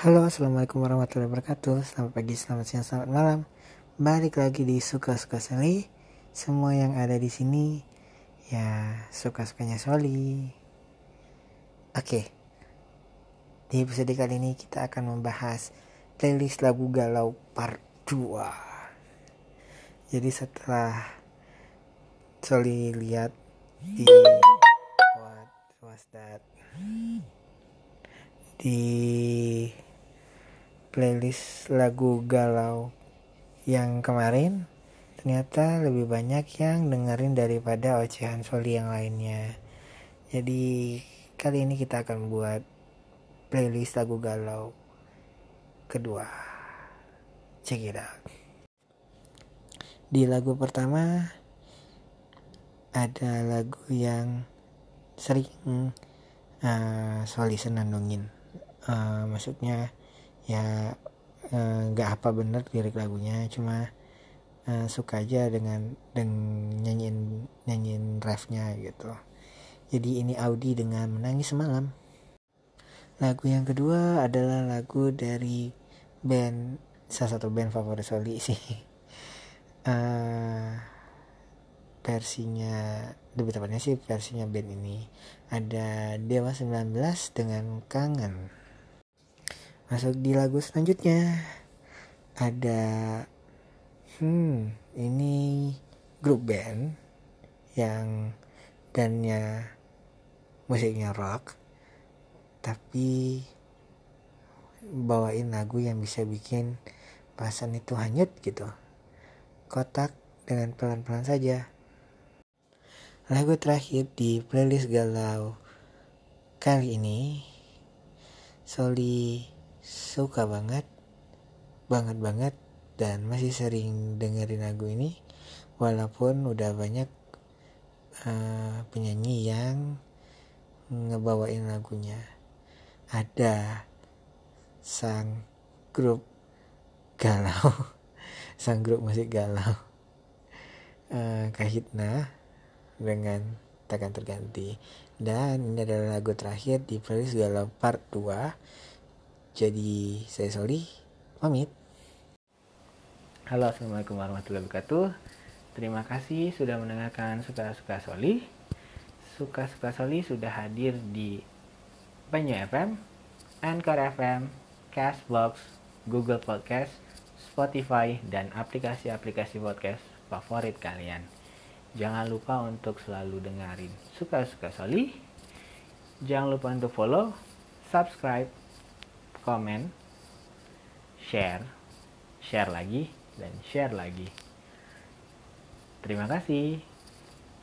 Halo, assalamualaikum warahmatullahi wabarakatuh. Selamat pagi, selamat siang, selamat malam. Balik lagi di suka-suka Soli. Semua yang ada di sini ya suka-sukanya Soli. Oke. Di episode kali ini kita akan membahas playlist lagu galau part 2. Jadi setelah Soli lihat di what was that di playlist lagu galau yang kemarin ternyata lebih banyak yang dengerin daripada ocehan soli yang lainnya. Jadi kali ini kita akan buat playlist lagu galau kedua. Check it out. Di lagu pertama ada lagu yang sering uh, Soli senandungin. Uh, maksudnya ya nggak uh, apa bener lirik lagunya cuma uh, suka aja dengan dengan nyanyiin nyanyiin refnya gitu. Jadi ini Audi dengan menangis semalam. Lagu yang kedua adalah lagu dari band salah satu band favorit Soli sih. Uh, versinya lebih tepatnya sih versinya band ini. Ada Dewa 19 dengan Kangen masuk di lagu selanjutnya. Ada hmm ini grup band yang bandnya musiknya rock tapi bawain lagu yang bisa bikin perasaan itu hanyut gitu. Kotak dengan pelan-pelan saja. Lagu terakhir di playlist galau kali ini Soli suka banget banget banget dan masih sering dengerin lagu ini walaupun udah banyak uh, penyanyi yang ngebawain lagunya. Ada sang grup galau sang grup musik galau uh, Kahitna dengan takkan terganti. Dan ini adalah lagu terakhir di playlist galau part 2 jadi saya Soli pamit. Halo assalamualaikum warahmatullahi wabarakatuh. Terima kasih sudah mendengarkan suka-suka Soli. Suka-suka Soli sudah hadir di Banyu FM, Anchor FM, Castbox, Google Podcast, Spotify, dan aplikasi-aplikasi podcast favorit kalian. Jangan lupa untuk selalu dengerin suka-suka Soli. Jangan lupa untuk follow, subscribe, komen, share, share lagi, dan share lagi. Terima kasih.